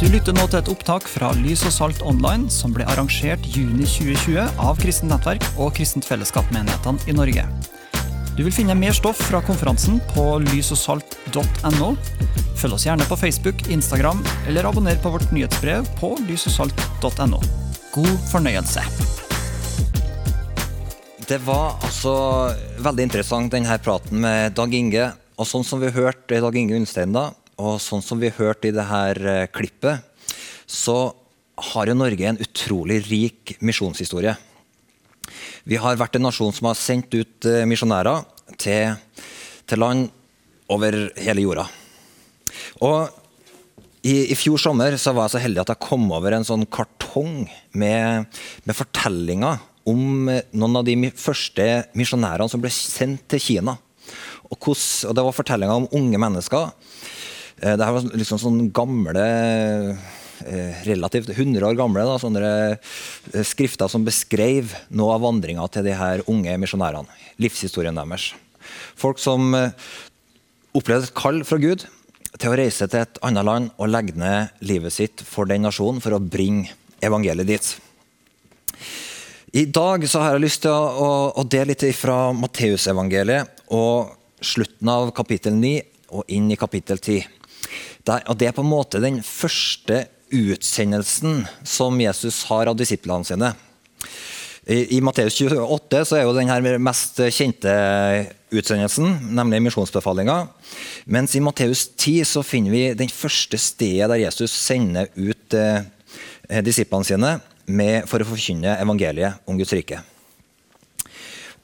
Du lytter nå til et opptak fra Lys og Salt Online, som ble arrangert juni 2020 av Kristent Nettverk og Kristent Fellesskap-menighetene i Norge. Du vil finne mer stoff fra konferansen på lysogsalt.no. Følg oss gjerne på Facebook, Instagram, eller abonner på vårt nyhetsbrev på lysogsalt.no. God fornøyelse. Det var altså veldig interessant, denne praten med Dag Inge. Og sånn som vi hørte Dag Inge Unnstein da, og sånn som vi hørte i det her eh, klippet, så har jo Norge en utrolig rik misjonshistorie. Vi har vært en nasjon som har sendt ut eh, misjonærer til, til, land over hele jorda. Og i, i, fjor sommer så var jeg så heldig at jeg kom over en sånn kartong med, med fortellinger om eh, noen av de første misjonærene som ble sendt til Kina. Og, hos, og Det var fortellinger om unge mennesker. Eh, det her var liksom sånn gamle eh, relativt 100 år gamle da, sånne skrifter som beskrev noe av vandringa til de her unge misjonærene. Livshistorien deres. Folk som opplevde et kall fra Gud til å reise til et annet land og legge ned livet sitt for den nasjonen for å bringe evangeliet dit. I dag så har jeg lyst til å, å dele litt fra Matteusevangeliet og slutten av kapittel 9 og inn i kapittel 10. Der, og Det er på en måte den første utsendelsen som Jesus har av disiplene sine. I, i Matteus 28 så er jo den her mest kjente utsendelsen, nemlig misjonsbefalinga. Mens i Matteus 10 så finner vi den første stedet der Jesus sender ut eh, disiplene sine med, for å forkynne evangeliet om Guds rike.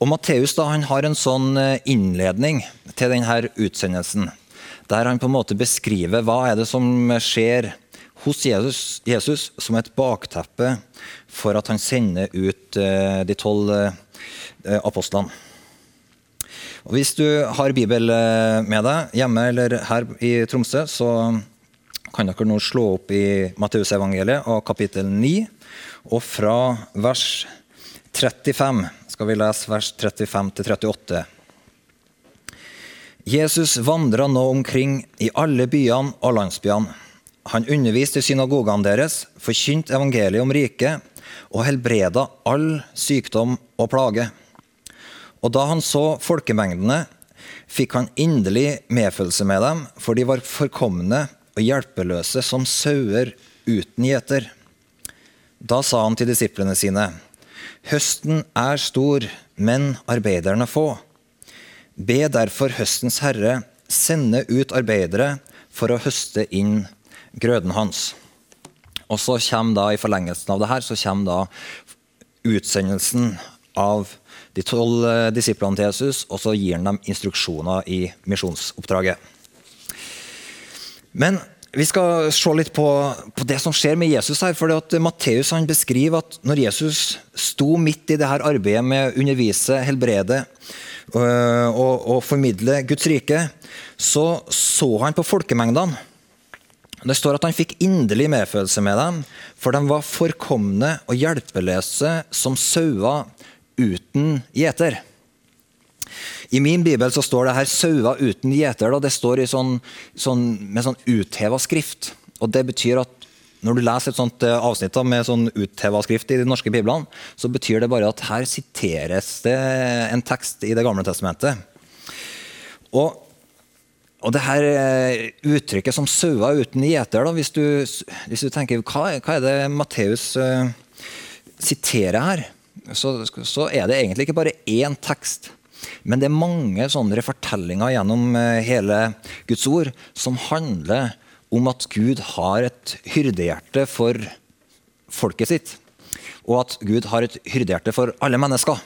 Og Matteus har en sånn eh, innledning til denne utsendelsen, der han på en måte beskriver hva er det som skjer hos Jesus, Jesus som et bakteppe for at han sender ut eh, de tolv eh, apostlene. Og Hvis du har Bibel med deg hjemme eller her i Tromsø, så kan dere nå slå opp i Matteusevangeliet av kapittel 9 og fra vers 35 skal vi lese vers 35 38. Jesus vandra nå omkring i alle byene og landsbyene. Han underviste i synagogene deres, forkynte evangeliet om riket og helbreda all sykdom og plage. Og da han så folkemengdene, fikk han inderlig medfølelse med dem, for de var forkomne og hjelpeløse som sauer uten gjeter. Da sa han til disiplene sine.: Høsten er stor, men arbeiderne få. Be derfor høstens herre sende ut arbeidere for å høste inn grøden hans. Og så kommer da, I forlengelsen av det her så kommer da utsendelsen av de tolv eh, disiplene til Jesus, og så gir han dem instruksjoner i misjonsoppdraget. Men vi skal se litt på, på, det som skjer med Jesus her. for Matteus han beskriver at når Jesus sto midt i det her arbeidet med å undervise, helbrede øh, og, og formidle Guds rike, så så han på folkemengdene. Det står at han fikk inderlig medfølelse med dem, for de var forkomne og hjelpeløse som sauer uten gjeter. I min bibel så står det her 'sauer uten gjeter'. Det står sånn, sånn, med sånn utheva skrift. Og Det betyr at når du leser et sånt eh, avsnitt med sånn utheva skrift i de norske biblene, så betyr det bare at her siteres det en tekst i Det gamle testamentet. Og, og det her eh, uttrykket som 'sauer uten gjeter', hvis, hvis, du tenker hva, hva er det Matteus uh, siterer her, så, så er det egentlig ikke bare én tekst. Men det er mange sånne fortellinger gjennom eh, hele Guds ord som handler om at Gud har et hyrdehjerte for folket sitt. Og at Gud har et hyrdehjerte for alle mennesker.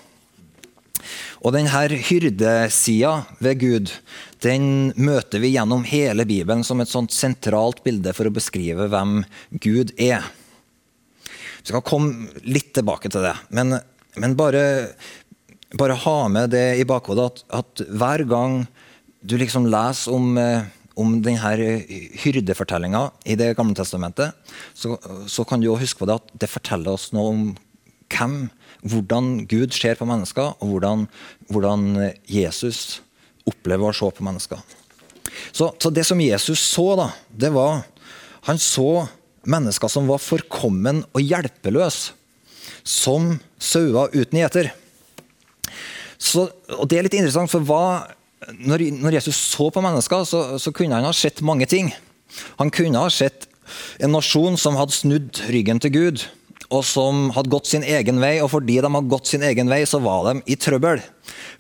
Og denne hyrdesida ved Gud den møter vi gjennom hele Bibelen som et sånt sentralt bilde for å beskrive hvem Gud er. Vi skal komme litt tilbake til det. Men, men bare bare ha med det i bakhodet at, at hver gang du liksom leser om, eh, om denne hyrdefortellinga i Det gamle testamentet, så, så, kan du jo huske på det at det forteller oss noe om hvem, hvordan Gud ser på mennesker, og hvordan, hvordan Jesus opplever å se på mennesker. Så, så, det som Jesus så, da, det var Han så mennesker som var forkommen og hjelpeløse, som sauer uten gjeter. Så, og Det er litt interessant, for hva, når, når, Jesus så på mennesker, så, så, kunne han ha sett mange ting. Han kunne ha sett en nasjon som hadde snudd ryggen til Gud, og som hadde gått sin egen vei. Og fordi de hadde gått sin egen vei, så var de i trøbbel.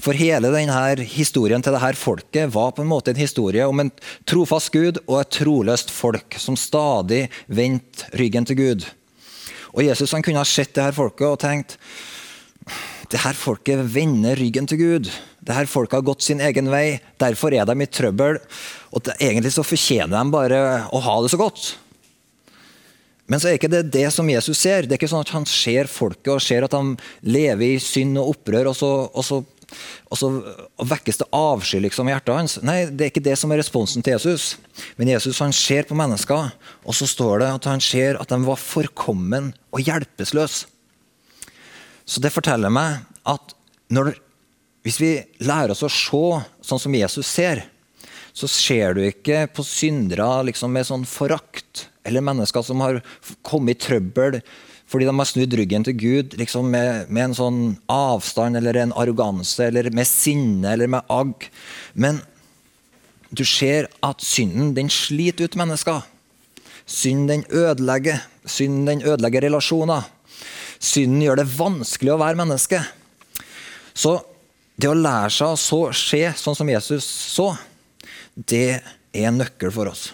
For hele denne historien til dette folket var på en måte en historie om en trofast Gud og et troløst folk som stadig vendte ryggen til Gud. Og Jesus han kunne ha sett det her folket og tenkt det her folket vender ryggen til Gud. Det her folket har gått sin egen vei. Derfor er de i trøbbel. Og det, Egentlig så fortjener de bare å ha det så godt. Men så er ikke det det som Jesus ser. Det er ikke sånn at han ser folket og ser at de lever i synd og opprør, og så, og så, og så vekkes det avsky liksom, i hjertet hans. Nei, det er ikke det som er responsen til Jesus. Men Jesus han ser på mennesker, og så står det at han ser at de var forkommen og hjelpeløse. Så det forteller meg at når, hvis vi lærer oss å se sånn som Jesus ser, så ser du ikke på syndere liksom med sånn forakt, eller mennesker som har kommet i trøbbel fordi de har snudd ryggen til Gud liksom med, med, en sånn avstand eller en arroganse eller med sinne eller med agg. Men du ser at synden den sliter ut mennesker. Synd den ødelegger. Synd den ødelegger relasjoner. Synden gjør det vanskelig å være menneske. Så det å lære seg å så skje sånn som Jesus så, det er en nøkkel for oss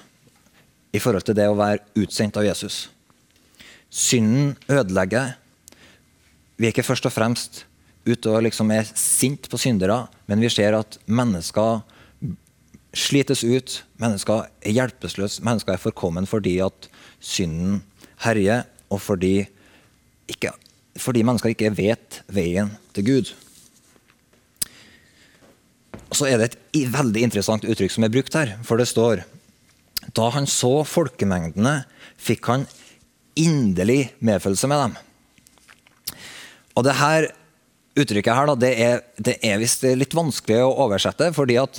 i forhold til det å være utsendt av Jesus. Synden ødelegger. Vi er ikke først og fremst ute og liksom er sint på syndere, men vi ser at mennesker slites ut, mennesker er hjelpeløse, mennesker er forkommen fordi at synden herjer, og fordi ikke, fordi mennesker ikke vet veien til Gud. Så er det et veldig interessant uttrykk som er brukt her. For det står Da han så folkemengdene, fikk han inderlig medfølelse med dem. Og det her uttrykket her, da, det er, er visst litt vanskelig å oversette. fordi at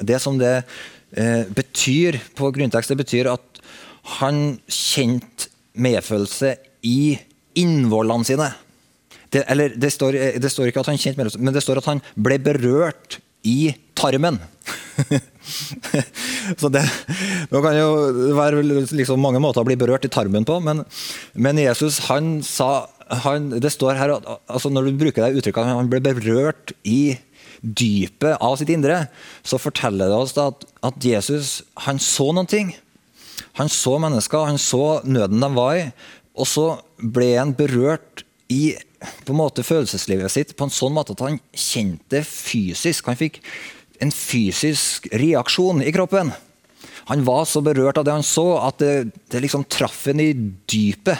det som det uh, betyr på grunntekst, det betyr at han kjente medfølelse i innvollene sine. Det, eller det står, det står, ikke at han kjente medfølelse, men det står at han ble berørt i tarmen. så det, det kan jo være liksom mange måter å bli berørt i tarmen på, men, men Jesus han sa han, Det står her altså når du bruker det uttrykket at han ble berørt i dypet av sitt indre, så forteller det oss at, at Jesus han så noen ting. Han så mennesker, han så nøden de var i, og så ble han berørt i på en måte følelseslivet sitt på en sånn måte at han kjente fysisk. Han fikk en fysisk reaksjon i kroppen. Han var så berørt av det han så, at det, det liksom traff ham i dypet.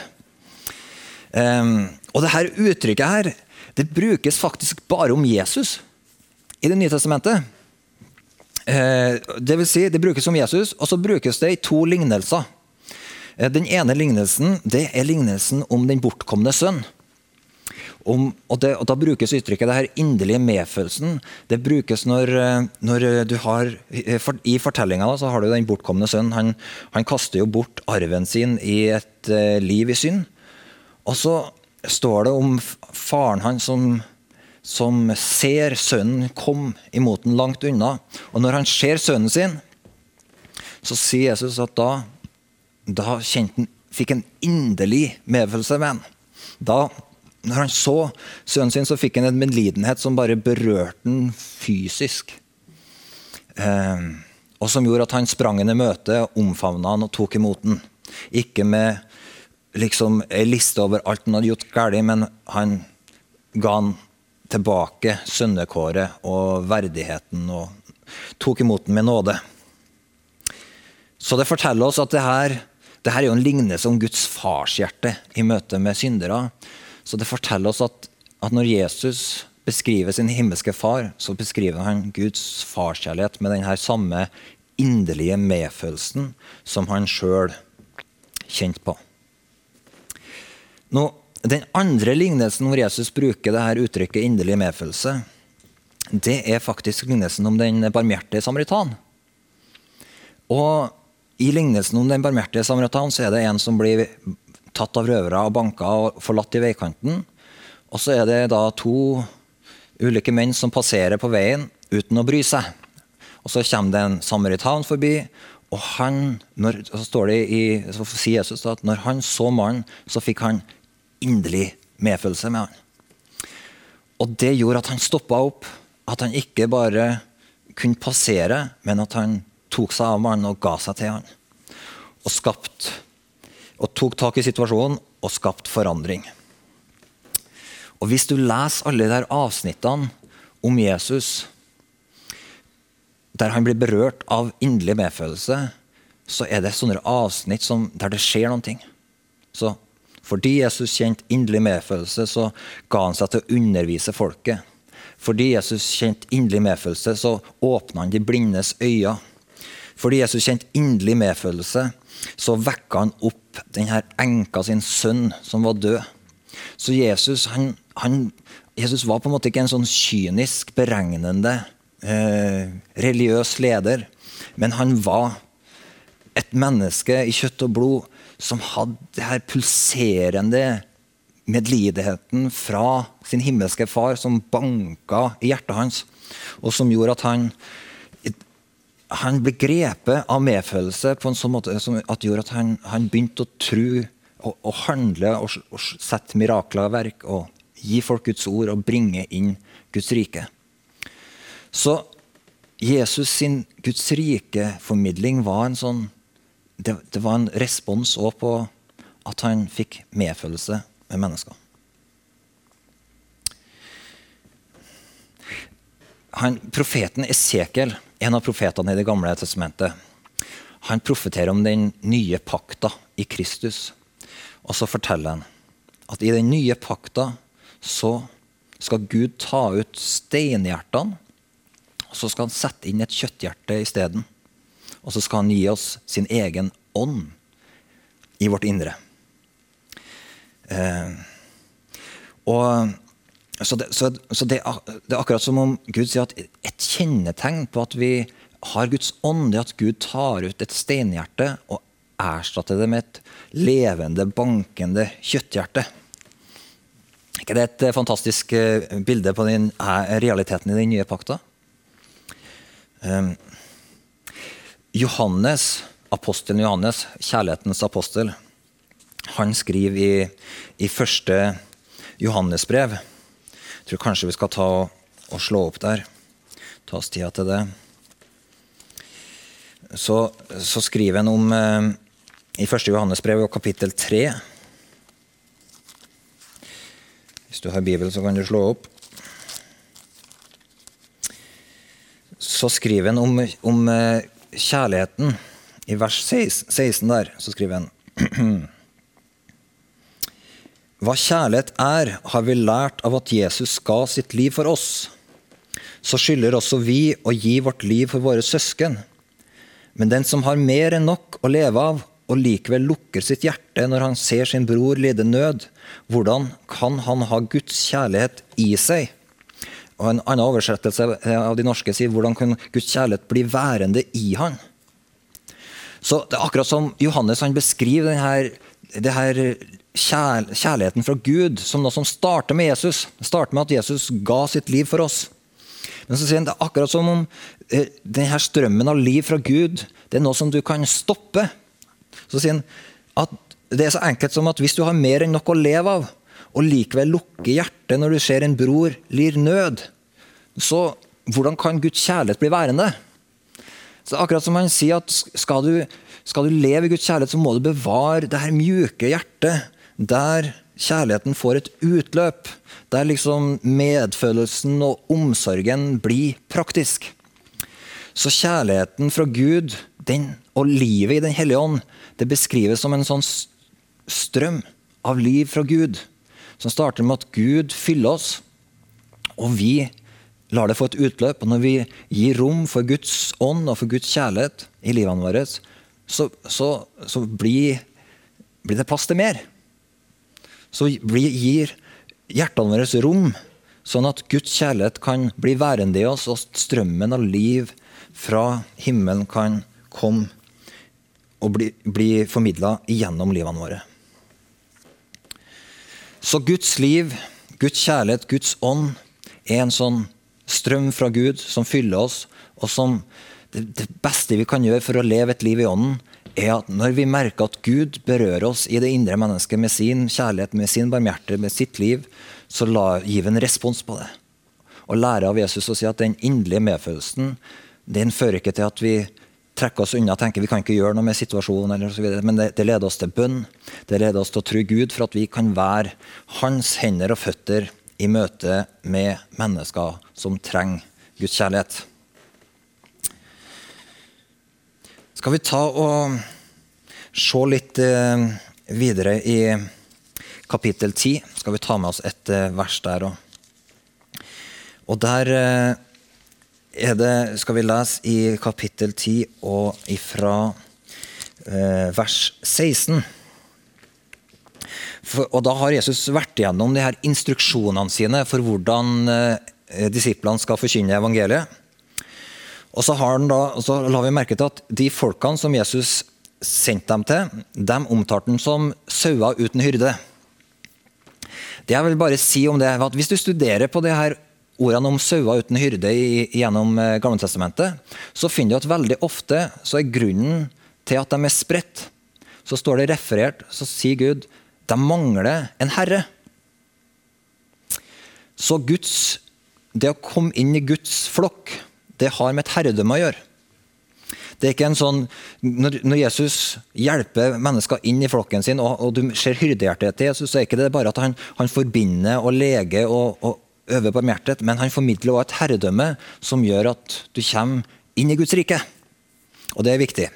Um, og det her uttrykket her, det brukes faktisk bare om Jesus i Det nye testamentet. Uh, det vil si, det brukes om Jesus, og så brukes det i to lignelser. Uh, den ene lignelsen det er lignelsen om den bortkomne sønn. Om, og, det, og, Da brukes uttrykket det her inderlige medfølelsen. Det brukes når, eh, når du har I fortellinga så har du den bortkomne sønnen. Han, han, kaster jo bort arven sin i et liv i synd. Og så står det om faren hans som, som ser sønnen komme imot den langt unna. Og når han ser sønnen sin, så sier Jesus at da, da han, fikk han inderlig medfølelse med ham. Da når han så sønnen sin, så fikk han en medlidenhet som bare berørte den fysisk. Eh, og som gjorde at han sprang henne i møte, omfavna han og tok imot den. Ikke med liksom ei liste over alt han hadde gjort galt, men han ga han tilbake sønnekåret og verdigheten og tok imot den med nåde. Så det forteller oss at det her, det her er jo en lignelse om Guds farshjerte i møte med syndere. Så det forteller oss at, at når Jesus beskriver sin himmelske far, så beskriver han Guds farskjærlighet med denne samme inderlige medfølelsen som han sjøl kjente på. Nå, den andre lignelsen hvor Jesus bruker dette uttrykket 'inderlig medfølelse', det er faktisk lignelsen om den barmhjertige samaritan. Og I lignelsen om den barmhjertige samaritan så er det en som blir tatt av røvere og banka og forlatt i veikanten. Og så er det da to ulike menn som passerer på veien uten å bry seg. Og Så kommer det en samaritan forbi, og han, når, så står det i, så sier Jesus at når han så mannen, så fikk han inderlig medfølelse med han. Og det gjorde at han stoppa opp. At han ikke bare kunne passere, men at han tok seg av mannen og ga seg til han. Og skapt, og tok tak i situasjonen og skapt forandring. Og Hvis du leser alle de avsnittene om Jesus, der han blir berørt av inderlig medfølelse, så er det sånne avsnitt som, der det skjer ting. Så fordi Jesus kjente inderlig medfølelse, så ga han seg til å undervise folket. Fordi Jesus kjente inderlig medfølelse, så åpna han de blindes øyne. Fordi Jesus kjente inderlig medfølelse, så vekka han opp denne enka sin sønn som var død. Så Jesus, han, han, Jesus var på en måte ikke en sånn kynisk, beregnende eh, religiøs leder, men han var et menneske i kjøtt og blod som hadde det her pulserende medlidigheten fra sin himmelske far, som banka i hjertet hans, og som gjorde at han han ble grepet av medfølelse på en sånn måte at gjorde at han, han begynte å tro og, og handle og, og, sette mirakler i verk og gi folk Guds ord og bringe inn Guds rike. Så Jesus sin Guds rike-formidling var en sånn det, det, var en respons òg på at han fikk medfølelse med mennesker. Han, profeten Esekiel, en av profetene i Det gamle testamentet, han profeterer om den nye pakta i Kristus. Og så forteller han at i den nye pakta så skal Gud ta ut steinhjertene og så skal han sette inn et kjøtthjerte isteden. Og så skal han gi oss sin egen ånd i vårt indre. Eh, og, så, det, så, så det, det, er akkurat som om Gud sier at et kjennetegn på at vi har Guds ånd, det er at Gud tar ut et steinhjerte og erstatter det med et levende, bankende kjøtthjerte. Er ikke det et fantastisk eh, bilde på den, realiteten i den nye pakta? Um, Johannes, apostelen Johannes, kjærlighetens apostel, han skriver i, i første Johannesbrev Jeg tror kanskje vi skal ta og, og slå opp der. Ta oss tida til det. Så, så skriver han om eh, i første Johannesbrev kapittel 3 Hvis du har Bibel, så kan du slå opp. så skriver han om, om eh, kjærligheten. I vers 16 der så skriver han Hva kjærlighet er, har vi lært av at Jesus ga sitt liv for oss. Så skylder også vi å gi vårt liv for våre søsken. Men den som har mer enn nok å leve av, og likevel lukker sitt hjerte når han ser sin bror lide nød, hvordan kan han ha Guds kjærlighet i seg? Og En annen oversettelse av de norske sier hvordan kan Guds kjærlighet bli værende i han? Så det er akkurat som Johannes han beskriver denne, her kjærligheten fra Gud som noe som starter med Jesus. Det starter med at Jesus ga sitt liv for oss. Men så sier han det er akkurat som om eh, denne strømmen av liv fra Gud det er noe som du kan stoppe. Så sier han at det er så enkelt som at hvis du har mer enn nok å leve av, og likevel lukker hjertet når du ser en bror lir nød, så hvordan kan Guds kjærlighet bli værende? Så akkurat som han sier at skal du, skal du leve i Guds kjærlighet, så må du bevare det her mjuke hjertet, der kjærligheten får et utløp. Der liksom medfølelsen og omsorgen blir praktisk. Så kjærligheten fra Gud den, og livet i Den hellige ånd det beskrives som en sånn strøm av liv fra Gud som starter med at Gud fyller oss, og vi lar det få et utløp. Og når vi gir rom for Guds ånd og for Guds kjærlighet i livene våre, så, så, så blir, blir, det plass til mer. Så gir hjertene våre rom, sånn at Guds kjærlighet kan bli værende i oss, og strømmen av liv fra himmelen kan komme og bli, bli formidla gjennom livene våre. Så Guds liv, Guds kjærlighet, Guds ånd er en sånn strøm fra Gud som fyller oss, og som det beste vi kan gjøre for å leve et liv i ånden, er at når vi merker at Gud berører oss i det indre mennesket med sin kjærlighet, med sin barmhjertighet, med sitt liv, så la, vi en respons på det. Og lære av Jesus å si at den inderlige medfølelsen den fører ikke til at vi trekker oss unna og tenker vi kan ikke gjøre noe med situasjonen. eller så Men det, det, leder oss til bønn. Det leder oss til å tro Gud for at vi kan være hans hender og føtter i møte med mennesker som trenger Guds kjærlighet. Skal vi ta og se litt eh, videre i kapittel 10? Skal vi ta med oss et eh, vers der òg. Og der eh, er det, skal vi lese i kapittel 10 og ifra vers 16. For, og Da har Jesus vært igjennom de her instruksjonene sine for hvordan disiplene skal forkynne evangeliet. Og så, da, så la vi merke til at de folkene som Jesus sendte dem til, de omtalte han som sauer uten hyrde. Det jeg vil bare si om det, er at Hvis du studerer på de her ordene om sauer uten hyrde i, gjennom eh, Gamletestamentet, så finner du at veldig ofte så er grunnen til at de er spredt, så står det referert, så sier Gud de mangler en herre. Så Guds, det å komme inn i Guds flokk det har med et herredømme å gjøre. Det er ikke en sånn, Når, Jesus hjelper mennesker inn i flokken sin, og, og du ser hyrdehjertet til Jesus, så er ikke det bare at han, han forbinder og leger og, og øver barmhjertighet, men han formidler også et herredømme som gjør at du kommer inn i Guds rike. Og det er viktig.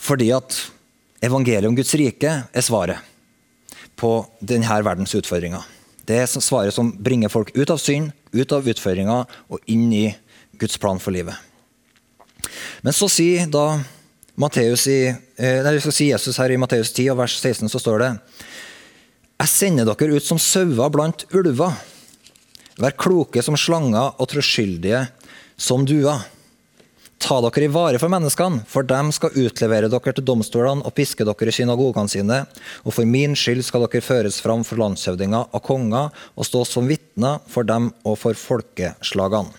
Fordi at evangeliet om Guds rike er svaret på denne verdens utfordringer. Det er svaret som bringer folk ut av synd, ut av utfordringer og inn i Guds plan for livet. Men så sier da Matteus i, eh, nei, skal si Jesus her i Matteus 10, vers 16, så står det Jeg sender dere ut som sauer blant ulver. Vær kloke som slanger og troskyldige som duer. Ta dere i vare for menneskene, for dem skal utlevere dere til domstolene og piske dere i synagogene sine, og for min skyld skal dere føres fram for landshøvdinger og konger og stå som vitner for dem og for folkeslagene.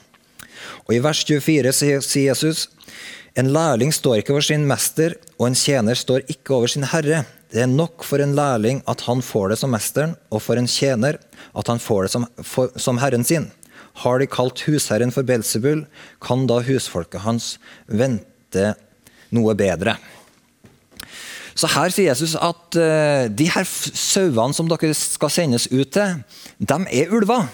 Og I vers 24 sier Jesus en lærling står ikke over sin mester, og en tjener står ikke over sin herre. Det er nok for en lærling at han får det som mesteren, og for en tjener at han får det som, for, som herren sin. Har de kalt husherren for Belsebul, kan da husfolket hans vente noe bedre. Så her sier Jesus at uh, de her sauene som dere skal sendes ut til, de er ulver.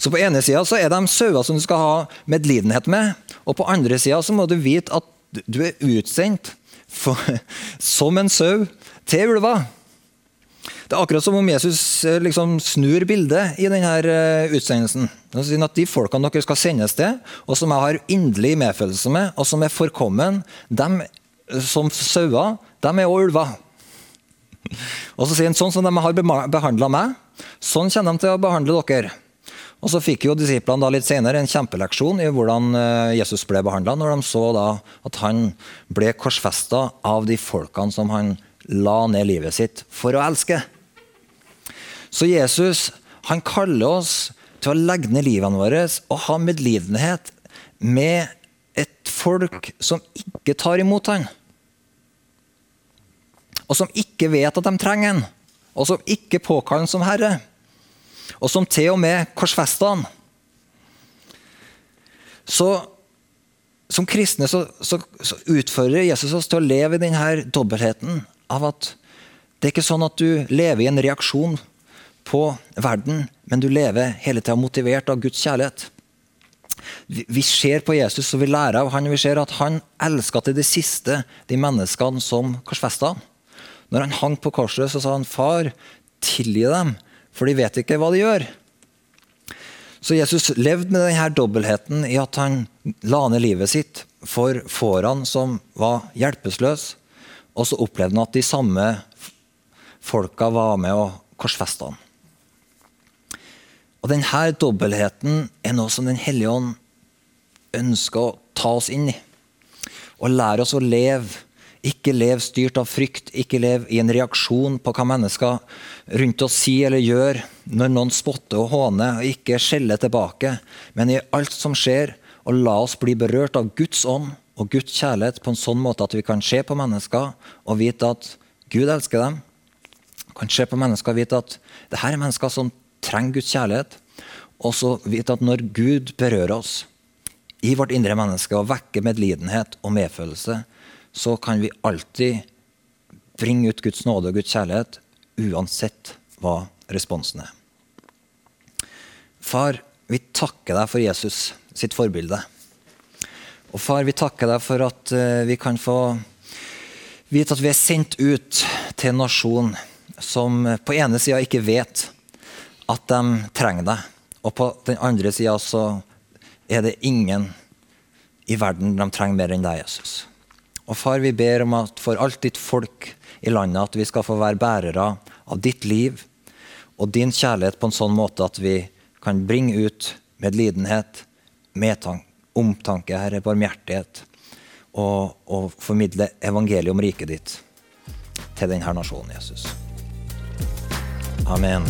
Så på ene sida er de sauer som du skal ha medlidenhet med, og på andre sida må du vite at du er utsendt for, som en sau til ulver. Det er akkurat som om Jesus eh, liksom snur bildet i denne utsendelsen. Han sier At De folkene dere skal sendes til, og som jeg har inderlig medfølelse med, og som er forkommen, de som sauer, de er òg ulver. Og så sier han sånn som de har behandla meg, sånn kommer de til å behandle dere. Og Så fikk jo disiplene da litt senere en kjempeleksjon i hvordan eh, Jesus ble behandla, når de så da at han ble korsfesta av de folkene som han la ned livet sitt for å elske. Så Jesus han kaller oss til å legge ned livene våre og ha medlidenhet med et folk som ikke tar imot han. Og som ikke vet at de trenger han, og som ikke påkaller han som herre og som til og med korsfesta han. Så som kristne så, så, så, utfordrer Jesus oss til å leve i denne dobbeltheten av at det er ikke sånn at du lever i en reaksjon på verden, men du lever hele tida motivert av Guds kjærlighet. Vi, ser på Jesus og vi lærer av han, vi ser at han elska til det siste de menneskene som korsfesta han. Når han hang på korset, så sa han, 'Far, tilgi dem, for de vet ikke hva de gjør. Så Jesus levde med denne dobbeltheten i at han la ned livet sitt for fårene som var hjelpeløse, og så opplevde han at de samme folka var med og korsfesta han. Og Denne dobbeltheten er noe som Den hellige ånd ønsker å ta oss inn i. Og lære oss å leve Ikke lev styrt av frykt, ikke lev i en reaksjon på hva mennesker rundt oss sier eller gjør når noen spotter og håner, og ikke skjeller tilbake, men i alt som skjer, og la oss bli berørt av Guds ånd og Guds kjærlighet på en sånn måte at vi kan se på mennesker og vite at Gud elsker dem. Kan se på mennesker og vite at det her er mennesker som trenger Guds kjærlighet. Og så vite at når Gud berører oss i vårt indre menneske og vekker medlidenhet og medfølelse, så kan vi alltid bringe ut Guds nåde og Guds kjærlighet uansett hva responsen er. Far, vi takker deg for Jesus sitt forbilde. Og far, vi takker deg for at uh, vi kan få vite at vi er sendt ut til en nasjon som på ene sida ikke vet at de trenger deg, og på den andre sida så er det ingen i verden de trenger mer enn deg, Jesus. Og far, vi ber om at for alt ditt folk i landet, at vi skal få være bærere av ditt liv og din kjærlighet på en sånn måte at vi kan bringe ut medlidenhet, medtank, omtanke, Herre, barmhjertighet, og, og formidle evangeliet om riket ditt til denne nasjonen, Jesus. Amen.